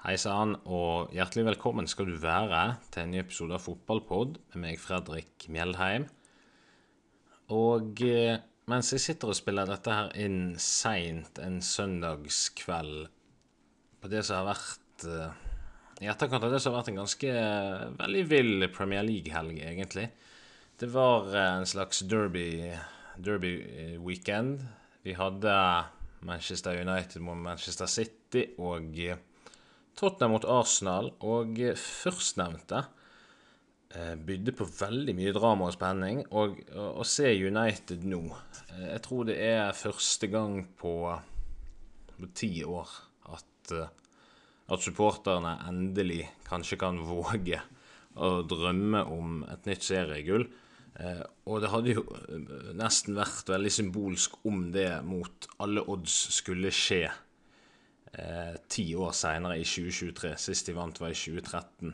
Hei sann, og hjertelig velkommen skal du være til en ny episode av Fotballpod med meg, Fredrik Mjeldheim. Og eh, mens jeg sitter og spiller dette her inn seint en søndagskveld på det som har vært eh, I etterkant av det som har vært en ganske eh, veldig vill Premier League-helg, egentlig. Det var en slags derby, derby weekend. Vi hadde Manchester United mot Manchester City og Tottenham mot Arsenal, og eh, førstnevnte eh, bydde på veldig mye drama og spenning. Og å se United nå eh, Jeg tror det er første gang på, på ti år at, at supporterne endelig kanskje kan våge å drømme om et nytt seriegull. Og det hadde jo nesten vært veldig symbolsk om det mot alle odds skulle skje ti år seinere, i 2023. Sist de vant, var i 2013.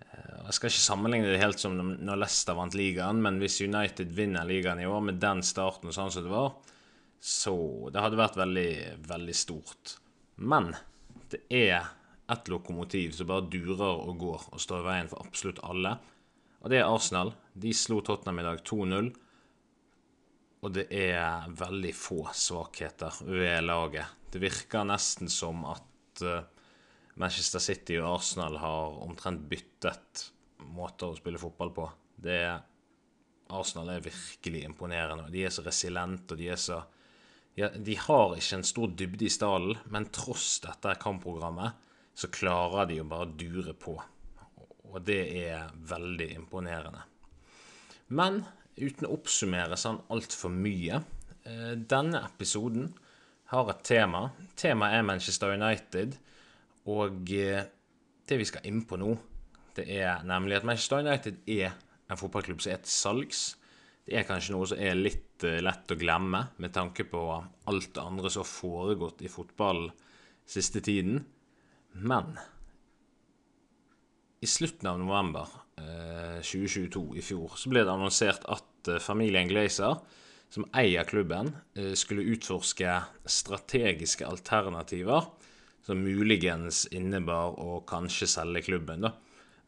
Eh, jeg skal ikke sammenligne det helt som når Leicester vant ligaen, men hvis United vinner ligaen i år med den starten sånn som det var, så Det hadde vært veldig, veldig stort. Men det er ett lokomotiv som bare durer og går og står i veien for absolutt alle. Og det er Arsenal. De slo Tottenham i dag 2-0. Og det er veldig få svakheter ved laget. Det virker nesten som at eh, Manchester City og Arsenal har omtrent byttet måter å spille fotball på. Det Arsenal er virkelig imponerende. De er så resiliente, og de er så ja, De har ikke en stor dybde i stallen, men tross dette kampprogrammet så klarer de å bare dure på. Og det er veldig imponerende. Men uten å oppsummere sånn altfor mye eh, Denne episoden har et tema. Temaet er Manchester United. Og eh, det vi skal inn på nå, det er nemlig at Manchester United er en fotballklubb som er til salgs. Det er kanskje noe som er litt eh, lett å glemme, med tanke på alt det andre som har foregått i fotballen siste tiden. Men i slutten av november 2022 i fjor så ble det annonsert at eh, familien Glazer, som eier klubben, eh, skulle utforske strategiske alternativer som muligens innebar å kanskje selge klubben. da.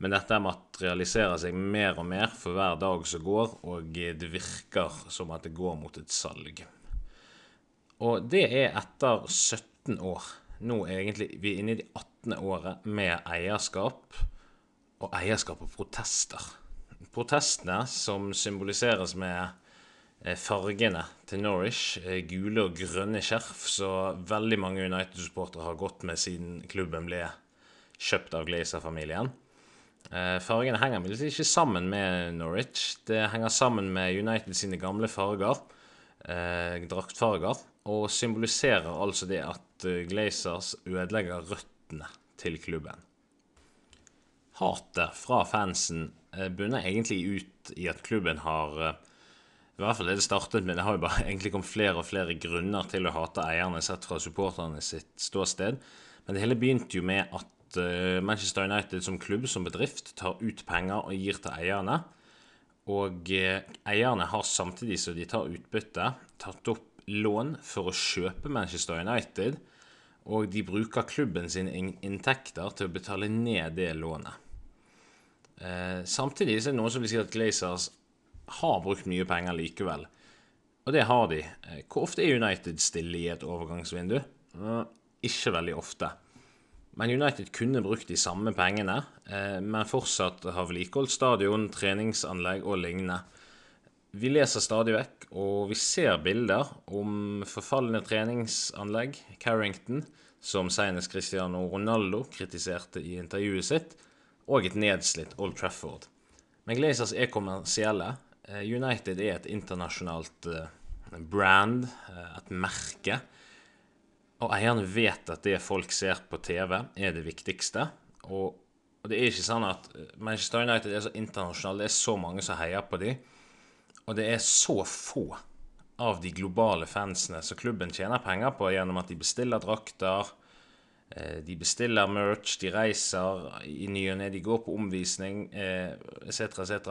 Men dette materialiserer seg mer og mer for hver dag som går, og det virker som at det går mot et salg. Og det er etter 17 år. Nå egentlig vi er inne i det 18. året med eierskap, og eierskap og protester. Protestene som symboliseres med eh, fargene til Norwich, eh, gule og grønne skjerf, så veldig mange United-supportere har gått med siden klubben ble kjøpt av Glazer-familien. Eh, Fargene henger imidlertid ikke sammen med Norwich. Det henger sammen med United sine gamle farger, draktfarger, og symboliserer altså det at Glazers ødelegger røttene til klubben. Hatet fra fansen eh, bunner egentlig ut i at klubben har eh, I hvert fall det det startet med, det har jo bare egentlig kommet flere og flere grunner til å hate eierne sett fra supporterne sitt ståsted. Men det hele begynte jo med at eh, Manchester United som klubb, som bedrift, tar ut penger og gir til eierne. Og eierne har samtidig som de tar utbytte, tatt opp lån for å kjøpe Manchester United. Og de bruker klubben sine inntekter til å betale ned det lånet. Eh, samtidig så er det noen som vil si at Glazers har brukt mye penger likevel. Og det har de. Eh, Hvor ofte er United stille i et overgangsvindu? Eh, ikke veldig ofte. Men United kunne brukt de samme pengene, men fortsatt har vedlikeholdt stadion, treningsanlegg og lignende. Vi leser stadig vekk, og vi ser bilder om forfalne treningsanlegg, Carrington, som senest Cristiano Ronaldo kritiserte i intervjuet sitt, og et nedslitt Old Trafford. Men Glazers er kommersielle. Eh, United er et internasjonalt eh, brand, eh, et merke. Og eierne vet at det folk ser på TV, er det viktigste. Og, det er ikke sånn at Manchester United er så internasjonale, det er så mange som heier på dem. Og det er så få av de globale fansene som klubben tjener penger på gjennom at de bestiller drakter, de bestiller merch, de reiser i ny og ne, de går på omvisning, eh, etc., etc.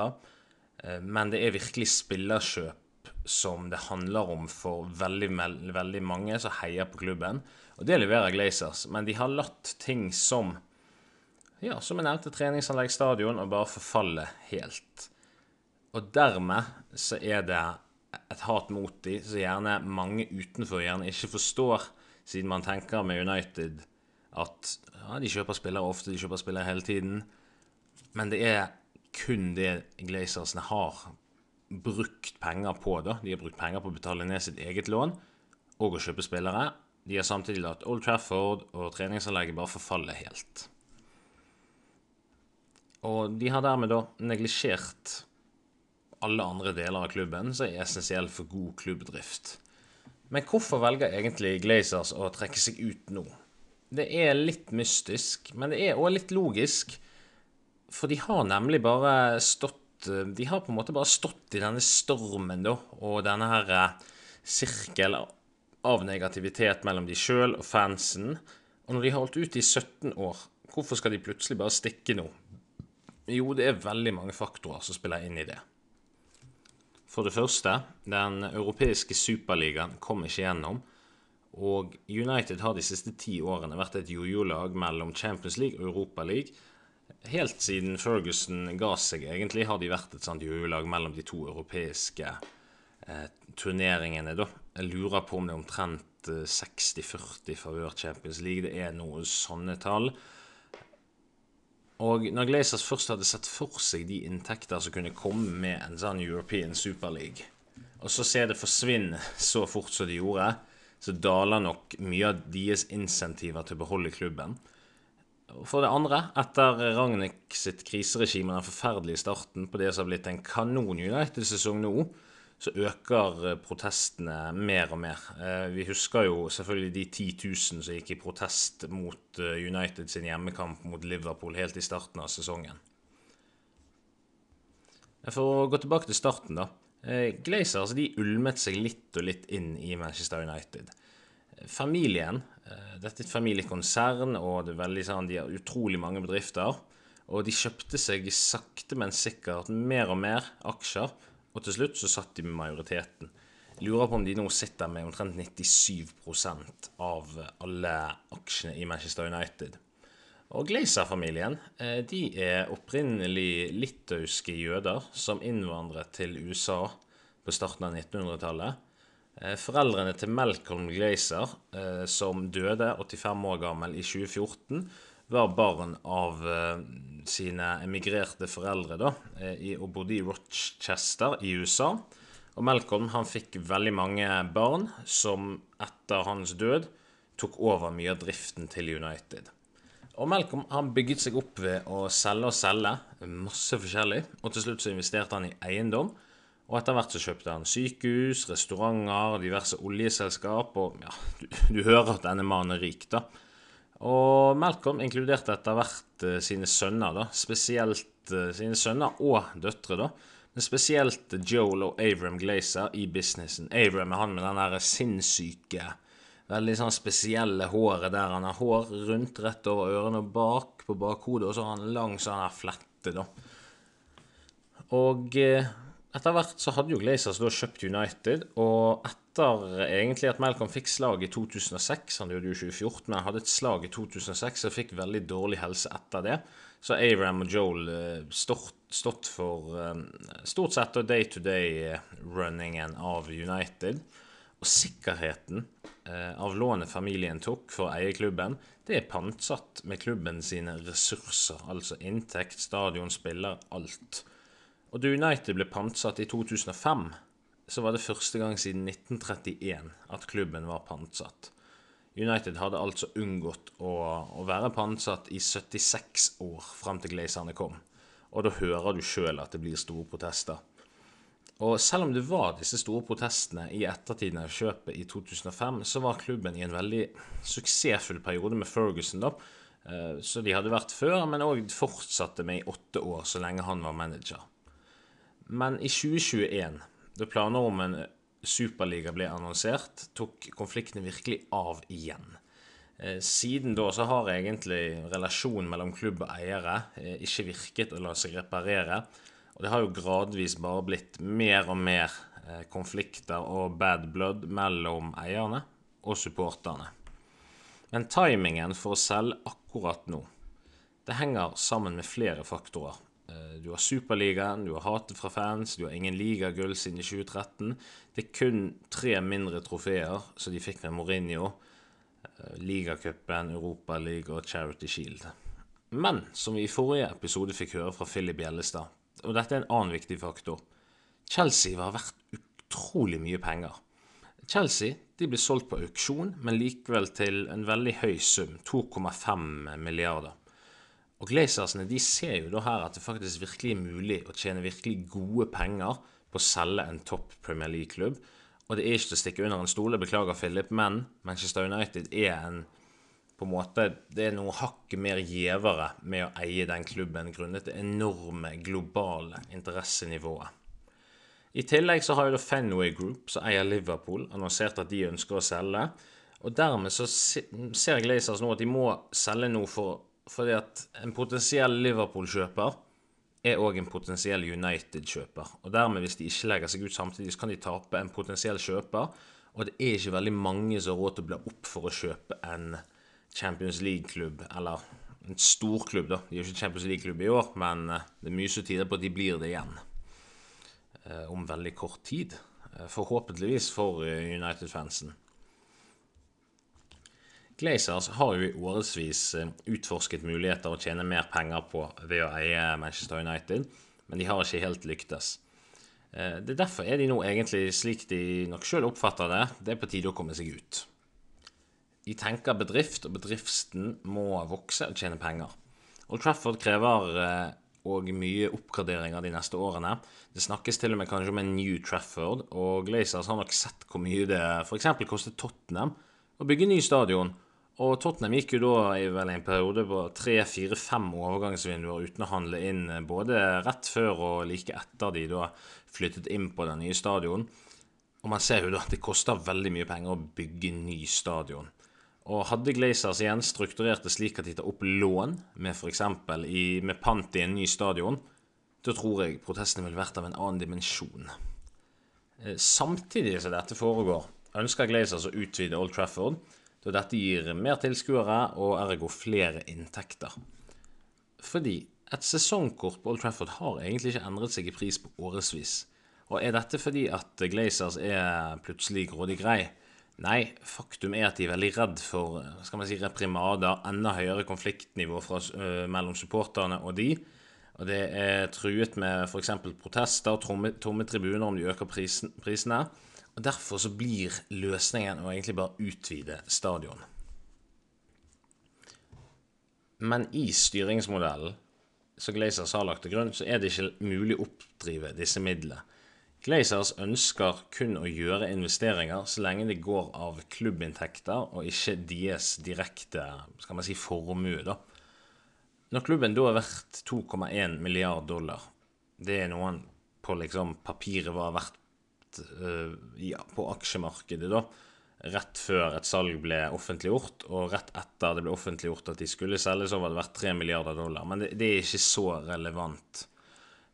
Eh, Men det er virkelig spillerkjøp som det handler om for veldig, veldig mange som heier på klubben. Og det leverer Glazers, men de har latt ting som ja, som jeg nevnte, treningsanlegg, stadion, og bare forfalle helt. Og dermed så er det et hat mot dem som gjerne mange utenfor gjerne ikke forstår, siden man tenker med United at ja, de kjøper spillere ofte, de kjøper spillere hele tiden. Men det er kun det Glazersene har brukt penger på. da. De har brukt penger på å betale ned sitt eget lån og å kjøpe spillere. De har samtidig latt Old Trafford og treningsanlegget bare forfalle helt. Og de har dermed da neglisjert alle andre deler av klubben som er essensiell for god klubbdrift. Men hvorfor velger egentlig Glazers å trekke seg ut nå? Det er litt mystisk, men det er òg litt logisk. For de har nemlig bare stått De har på en måte bare stått i denne stormen, da, og denne her eh, sirkel av negativitet mellom de sjøl og fansen. Og når de har holdt ut i 17 år, hvorfor skal de plutselig bare stikke nå? Jo, det er veldig mange faktorer som spiller inn i det. For det første, den europeiske superligaen kom ikke gjennom. Og United har de siste ti årene vært et jojo-lag mellom Champions League og Europa League. Helt siden Ferguson ga seg, egentlig, har de vært et sånt jojo-lag mellom de to europeiske eh, turneringene. da. Jeg lurer på om det er omtrent 60-40 eh, favør Champions League. Det er noe sånne tall. Og når Glazers først hadde sett for seg de inntekter som kunne komme med en sånn European Super League, og så ser det forsvinne så fort som det gjorde, så daler nok mye av deres insentiver til å beholde klubben. For det andre, etter Ragnhild sitt kriseregime og den forferdelige starten på det som har blitt en kanon United-sesong nå, så øker eh, protestene mer og mer. Eh, vi husker jo selvfølgelig de 10 000 som gikk i protest mot eh, United sin hjemmekamp mot Liverpool helt i starten av sesongen. For å gå tilbake til starten, da. Glazers de ulmet seg litt og litt inn i Manchester United. Familien Dette er et familiekonsern, og det er veldig sånn, de har utrolig mange bedrifter. Og de kjøpte seg sakte, men sikkert mer og mer aksjer og til slutt så satt de med majoriteten. Jeg lurer på om de nå sitter med omtrent 97% av alle aksjene i Manchester United. Og Glazer-familien eh, de er opprinnelig litauiske jøder som innvandret til USA på starten av 1900-tallet. Eh, foreldrene til Malcolm Glazer, eh, som døde 85 år gammel i 2014, var barn av sine emigrerte foreldre da, og bodde i Rochester i USA. Og Malcolm han fikk veldig mange barn som etter hans død tok over mye av driften til United. Og Malcolm han bygget seg opp ved å selge og selge masse forskjellig. Og til slutt så investerte han i eiendom. Og etter hvert så kjøpte han sykehus, restauranter, diverse oljeselskap. Og ja, du, du hører at denne mannen er rik, da. Og Malcolm inkluderte etter hvert uh, sine sønner, da. Spesielt uh, sine sønner og døtre, da. Men spesielt Joel og Avram Glazer i businessen. Avram er han med den der sinnssyke, veldig sånn spesielle håret der han har hår rundt rett over ørene og bak på bakhodet, og så har han lang sånn her flette, da. Og uh, etter hvert så hadde jo Glazers da kjøpt United, og etter egentlig at Malcolm fikk slag i 2006 Han gjorde jo 2014, men han hadde et slag i 2006 og fikk veldig dårlig helse etter det. Så Aram og Joel eh, stått, for um, stort sett day-to-day-runningen av United. Og sikkerheten uh, av lånet familien tok for å eie klubben, det er pantsatt med klubben sine ressurser, altså inntekt, stadion, spiller, alt. Og da United ble pantsatt i 2005, så var det første gang siden 1931 at klubben var pantsatt. United hadde altså unngått å, å være pantsatt i 76 år fram til Glazerne kom. Og da hører du sjøl at det blir store protester. Og selv om det var disse store protestene i ettertiden av kjøpet i 2005, så var klubben i en veldig suksessfull periode med Ferguson, da. Eh, så de hadde vært før, men òg fortsatte med i åtte år, så lenge han var manager. Men i 2021, da planer om en superliga ble annonsert, tok konfliktene virkelig av igjen. Eh, siden da så har egentlig relasjonen mellom klubb og eiere eh, ikke virket å la seg reparere. Og det har jo gradvis bare blitt mer og mer eh, konflikter og bad blood mellom eierne og supporterne. Men timingen for å selge akkurat nå, det henger sammen med flere faktorer. Eh, du har Superligaen, du har hatet fra fans, du har ingen ligagull siden 2013. Det er kun tre mindre trofeer som de fikk med Mourinho. Ligacupen, Europaliga og Charity Shield. Men som vi i forrige episode fikk høre fra Philip Gjellestad, og dette er en annen viktig faktor Chelsea var verdt utrolig mye penger. Chelsea de ble solgt på auksjon, men likevel til en veldig høy sum, 2,5 milliarder. Og Glazersene de ser jo da her at det faktisk virkelig er mulig å tjene virkelig gode penger på å selge en topp Premier League-klubb. Og det er ikke til å stikke under en stole, beklager Philip, men Manchester United er en på en måte, Det er noe hakket mer gjevere med å eie den klubben grunnet det enorme globale interessenivået. I tillegg så har jo da Fenway Group, som eier Liverpool, annonsert at de ønsker å selge. Og dermed så ser Glazers nå at de må selge noe for, fordi at en potensiell Liverpool-kjøper er òg en potensiell United-kjøper. Og dermed, hvis de ikke legger seg ut samtidig, så kan de tape en potensiell kjøper. Og det er ikke veldig mange som har råd til å bli opp for å kjøpe en Champions League-klubb, eller en stor klubb, da. De er ikke Champions League-klubb i år, men eh, det er mye som tyder på at de blir det igjen. Eh, om veldig kort tid. Eh, forhåpentligvis for United-fansen. Glazers har jo i årevis utforsket muligheter å tjene mer penger på ved å eie Manchester United, men de har ikke helt lyktes. Det er Derfor er de nå egentlig slik de nok sjøl oppfatter det, det er på tide å komme seg ut. De tenker bedrift, og bedriften må vokse og tjene penger. Old Trafford krever og mye oppgraderinger de neste årene. Det snakkes til og med kanskje om en New Trafford, og Glazers har nok sett hvor mye det f.eks. kostet Tottenham å bygge ny stadion. Og Tottenham gikk jo da i vel en periode på tre, fire, fem overgangsvinduer uten å handle inn både rett før og like etter de da flyttet inn på den nye stadion. Og man ser jo da at det koster veldig mye penger å bygge ny stadion. Og hadde Glazers igjen strukturert det slik at de tar opp lån med f.eks. med pant i en ny stadion, da tror jeg protestene ville vært av en annen dimensjon. Eh, samtidig som dette foregår, ønsker Glazers å utvide Old Trafford, da dette gir mer tilskuere og ergo flere inntekter. Fordi et sesongkort på Old Trafford har egentlig ikke endret seg i pris på årevis. Og er dette fordi at Glazers er plutselig grådig grei? Nei, faktum er at de er veldig redd for skal man si, reprimader, enda høyere konfliktnivå fra, uh, mellom supporterne og de. Og det er truet med f.eks. protester tomme, tomme, tribuner om de øker prisen, prisene. Og Derfor så blir løsningen å egentlig bare utvide stadion. Men i styringsmodellen som Glazers har lagt til grunn, så er det ikke mulig å oppdrive disse midlene. Glazers ønsker kun å gjøre investeringer så lenge det går av klubbinntekter og ikke deres direkte skal man si, formue. da. Når klubben da er verdt 2,1 milliard dollar, det er noen på liksom papiret var verdt uh, ja, på aksjemarkedet da, rett før et salg ble offentliggjort, og rett etter det ble offentliggjort at de skulle selge, så var det verdt 3 milliarder dollar. Men det, det er ikke så relevant.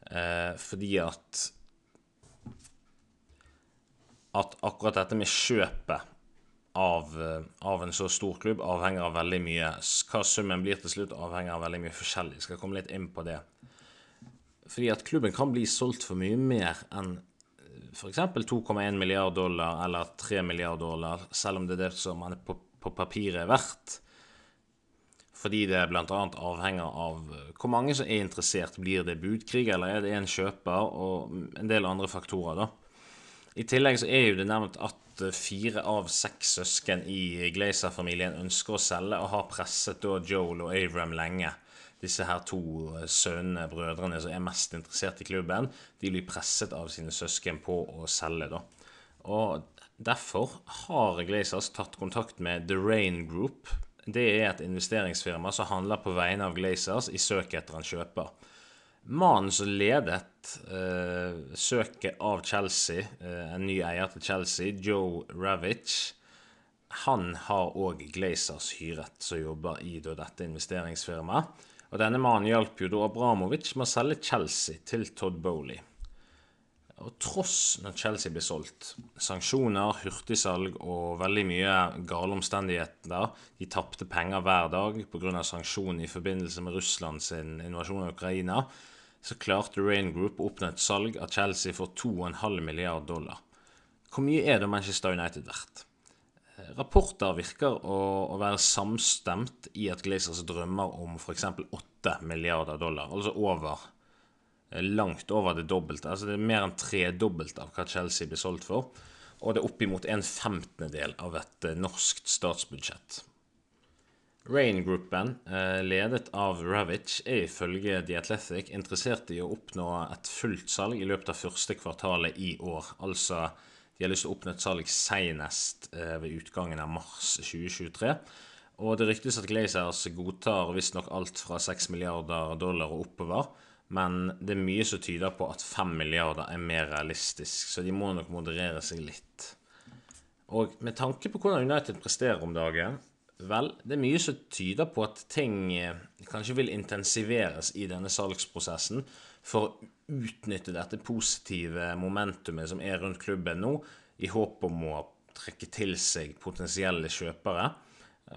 Uh, fordi at at akkurat dette med kjøpet av, eh, av, en så stor klubb avhenger av veldig mye. Hva summen blir til slutt, avhenger av veldig mye forskjellig. Skal komme litt inn på det. Fordi at klubben kan bli solgt for mye mer enn f.eks. 2,1 milliard dollar eller 3 milliard dollar, selv om det er det som man på, på papiret er verdt. Fordi det bl.a. avhenger av hvor mange som er interessert. Blir det budkrig, eller er det en kjøper, og en del andre faktorer, da. I tillegg så er jo det nevnt at eh, fire av seks søsken i Glazer-familien ønsker å selge, og har presset da Joel og Avram lenge. Disse her to eh, sønnene, brødrene, som er mest interessert i klubben, de blir presset av sine søsken på å selge, da. Og derfor har Glazers tatt kontakt med The Rain Group. Det er et investeringsfirma som handler på vegne av Glazers i søk etter en kjøper. Mannen som ledet eh, søket av Chelsea, eh, en ny eier til Chelsea, Joe Ravitch, han har òg Glazers hyret, som jobber i da, dette investeringsfirmaet. Og denne mannen hjalp jo da Abramovic med å selge Chelsea til Todd Bowley. Og tross når Chelsea blir solgt, sanksjoner, hurtigsalg og veldig mye gale omstendigheter De tapte penger hver dag pga. sanksjoner i forbindelse med Russlands invasjon av Ukraina. Så klarte Rain Group å oppnå et salg av Chelsea for 2,5 milliard dollar. Hvor mye er da Manchester United verdt? Rapporter virker å, å være samstemt i at Glazers drømmer om f.eks. 8 milliarder dollar, altså over langt over det dobbelte. Altså det er mer enn tredobbelt av hva Chelsea blir solgt for. Og det er oppimot en femtendedel av et eh, norskt statsbudsjett. Rain-gruppen, eh, ledet av Ravitch, er ifølge The Athletic interessert i å oppnå et fullt salg i løpet av første kvartalet i år. Altså de har lyst til å oppnå et salg senest eh, ved utgangen av mars 2023. Og det ryktes at Glazers godtar visstnok alt fra 6 milliarder dollar og oppover. Men det er mye som tyder på at 5 milliarder er mer realistisk, så de må nok moderere seg litt. Og med tanke på hvordan United presterer om dagen, vel, det er mye som tyder på at ting eh, kanskje vil intensiveres i denne salgsprosessen for å utnytte dette positive momentumet som er rundt klubben nå, i håp om å trekke til seg potensielle kjøpere.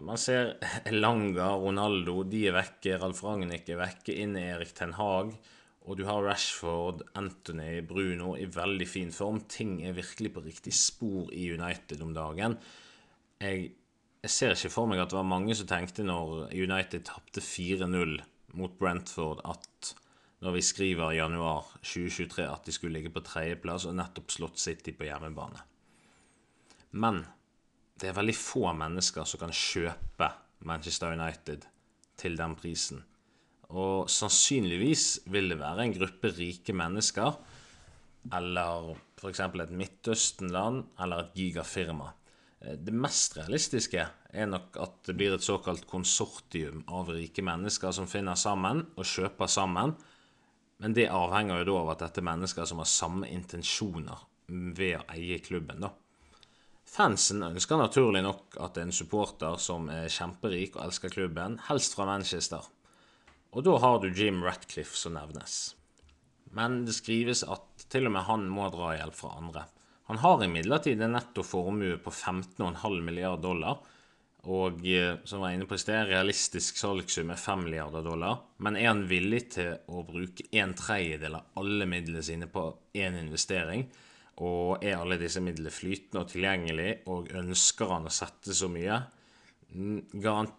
Man ser Elanga, Ronaldo, de er vekke. Ralf Ragnhild er vekke. Inn i Erik Ten Hag. Og du har Rashford, Anthony, Bruno i veldig fin form. Ting er virkelig på riktig spor i United om dagen. Jeg, jeg ser ikke for meg at det var mange som tenkte når United tapte 4-0 mot Brentford, at når vi skriver januar 2023 at de skulle ligge på tredjeplass og nettopp slått City på hjemmebane. Men det er veldig få mennesker som kan kjøpe Manchester United til den prisen. Og sannsynligvis vil det være en gruppe rike mennesker, eller f.eks. et Midtøsten-land, eller et gigafirma. Det mest realistiske er nok at det blir et såkalt konsortium av rike mennesker som finner sammen og kjøper sammen. Men det avhenger jo da av at dette er mennesker som har samme intensjoner ved å eie klubben. da. Fansen ønsker naturlig nok at en supporter som er kjemperik og elsker klubben, helst fra Manchester. Og da har du Jim Ratcliffe som nevnes. Men det skrives at til og med han må dra hjelp fra andre. Han har imidlertid en netto formue på 15,5 milliarder dollar, og eh, som var inne på i sted, realistisk salgssum er 5 milliarder dollar. Men er han villig til å bruke en tredjedel av alle midlene sine på én investering? Og er alle disse midlene flytende og tilgjengelig, og ønsker han å sette så mye? Garant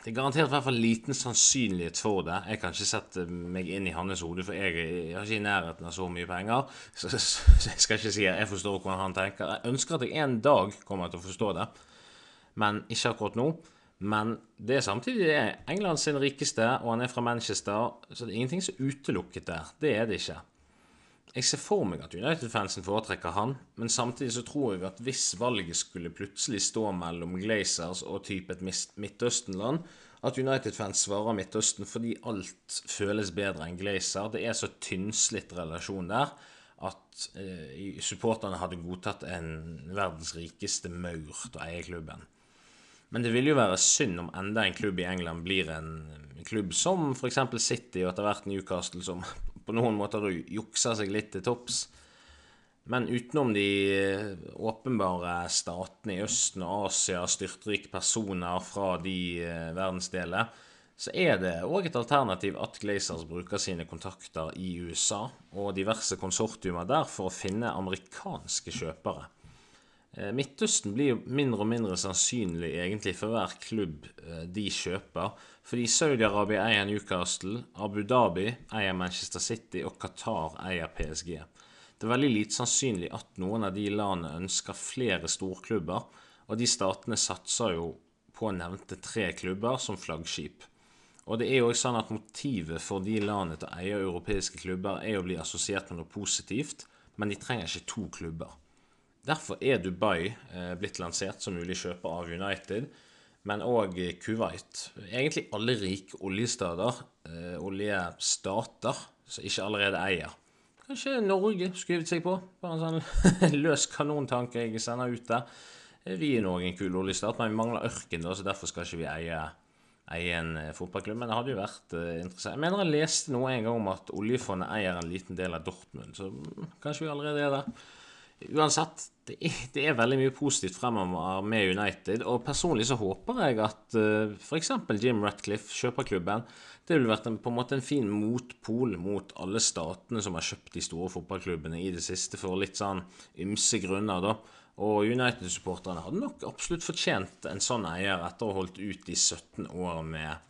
det er garantert i hvert fall liten sannsynlighet for det. Jeg kan ikke sette meg inn i hans hode, for jeg, jeg har ikke i nærheten av så mye penger. Så, så, så, jeg skal ikke si at jeg forstår hvordan han tenker. Jeg ønsker at jeg en dag kommer til å forstå det, men ikke akkurat nå. Men det er samtidig det er England sin rikeste, og han er fra Manchester, så det er ingenting som er utelukket der. Det er det ikke. Jeg ser for meg at United-fansen foretrekker han, men samtidig så tror jeg at hvis valget skulle plutselig stå mellom Glazers og type et Midtøsten-land, at United-fans svarer Midtøsten fordi alt føles bedre enn Glazer. Det er så tynnslitt relasjon der at eh, supporterne hadde godtatt en verdens rikeste maur til å eie klubben. Men det vil jo være synd om enda en klubb i England blir en klubb som f.eks. City og etter hvert Newcastle, som på noen måter jukser seg litt til topps. Men utenom de eh, åpenbare statene i Østen og Asia, styrtrike personer fra de verdensdeler, så er det òg et alternativ at Glazers bruker sine kontakter i USA og diverse konsortiumer der for å finne amerikanske kjøpere. Eh, Midtøsten blir jo mindre og mindre sannsynlig egentlig for hver klubb de kjøper, fordi Saudi-Arabia eier Newcastle, Abu Dhabi eier Manchester City og Qatar eier PSG. Det er veldig lite sannsynlig at noen av de landene ønsker flere storklubber, og de statene satser jo på nevnte tre klubber som flaggskip. Og det er jo også sånn at Motivet for de landene til å eie europeiske klubber er å bli assosiert med noe positivt, men de trenger ikke to klubber. Derfor er Dubai eh, blitt lansert som mulig kjøper av United men òg Kuwait. Egentlig alle rike oljestater, eh, oljestater, som ikke allerede eier. Kanskje Norge skulle seg på. Bare en sånn løs kanontanke jeg sender ut der. Vi er nå en kul oljestat, men vi mangler ørken, da, så derfor skal ikke vi eie, eie en eh, fotballklubb, men det hadde jo vært interessant. Jeg mener jeg leste noe en gang om at oljefondet eier en liten del av Dortmund, så mm, kanskje vi allerede er der. Uansett, det er, det er, veldig mye positivt fremover med United, og personlig så håper jeg at uh, f.eks. Jim Ratcliffe kjøper klubben. Det ville vært en, på en måte en fin motpol mot alle statene som har kjøpt de store fotballklubbene i det siste, for litt sånn ymse grunner, da. Og United-supporterne hadde nok absolutt fortjent en sånn eier etter å ha holdt ut i 17 år med,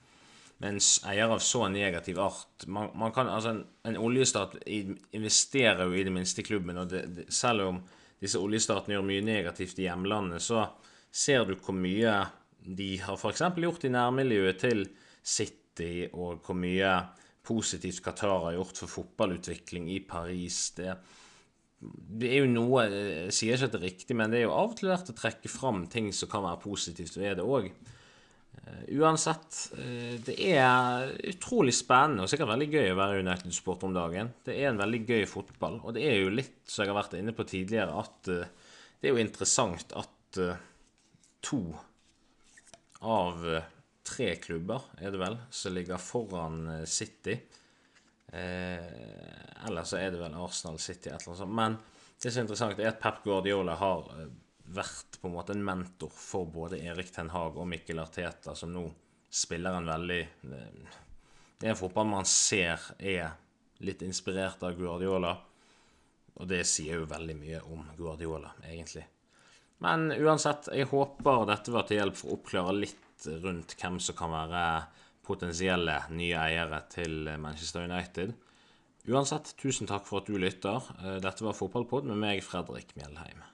en eier av så negativ art. Man, man kan, altså en, en, oljestat investerer jo i det minste i klubben, og det, det, selv om disse oljestatene gjør mye negativt i hjemlandet, så ser du hvor mye de har f.eks. gjort i nærmiljøet til City, og hvor mye positivt Qatar har gjort for fotballutvikling i Paris. Det, det er jo noe Jeg sier ikke at det er riktig, men det er jo av og til verdt å trekke fram ting som kan være positivt ved det òg. Eh, uansett, uh, det er utrolig spennende og sikkert veldig gøy å være United-supporter om dagen. Det er en veldig gøy fotball, og det er jo litt, som jeg har vært inne på tidligere, at uh, det er jo interessant at to av tre klubber, er det vel, som ligger foran City Eh, eller så er det vel Arsenal City, et eller annet sånt. Men det som er interessant, er at Pep Guardiola har eh, vært på en måte en mentor for både Erik Ten Hag og Mikkel Arteta, som nå spiller en veldig eh, Det er en fotball man ser er litt inspirert av Guardiola. Og det sier jo veldig mye om Guardiola, egentlig. Men uansett, jeg håper dette var til hjelp for å oppklare litt rundt hvem som kan være potensielle nye eiere til Manchester United. Uansett, tusen takk for at du lytter. Eh, dette var Fotballpod med meg, Fredrik Mjellheim.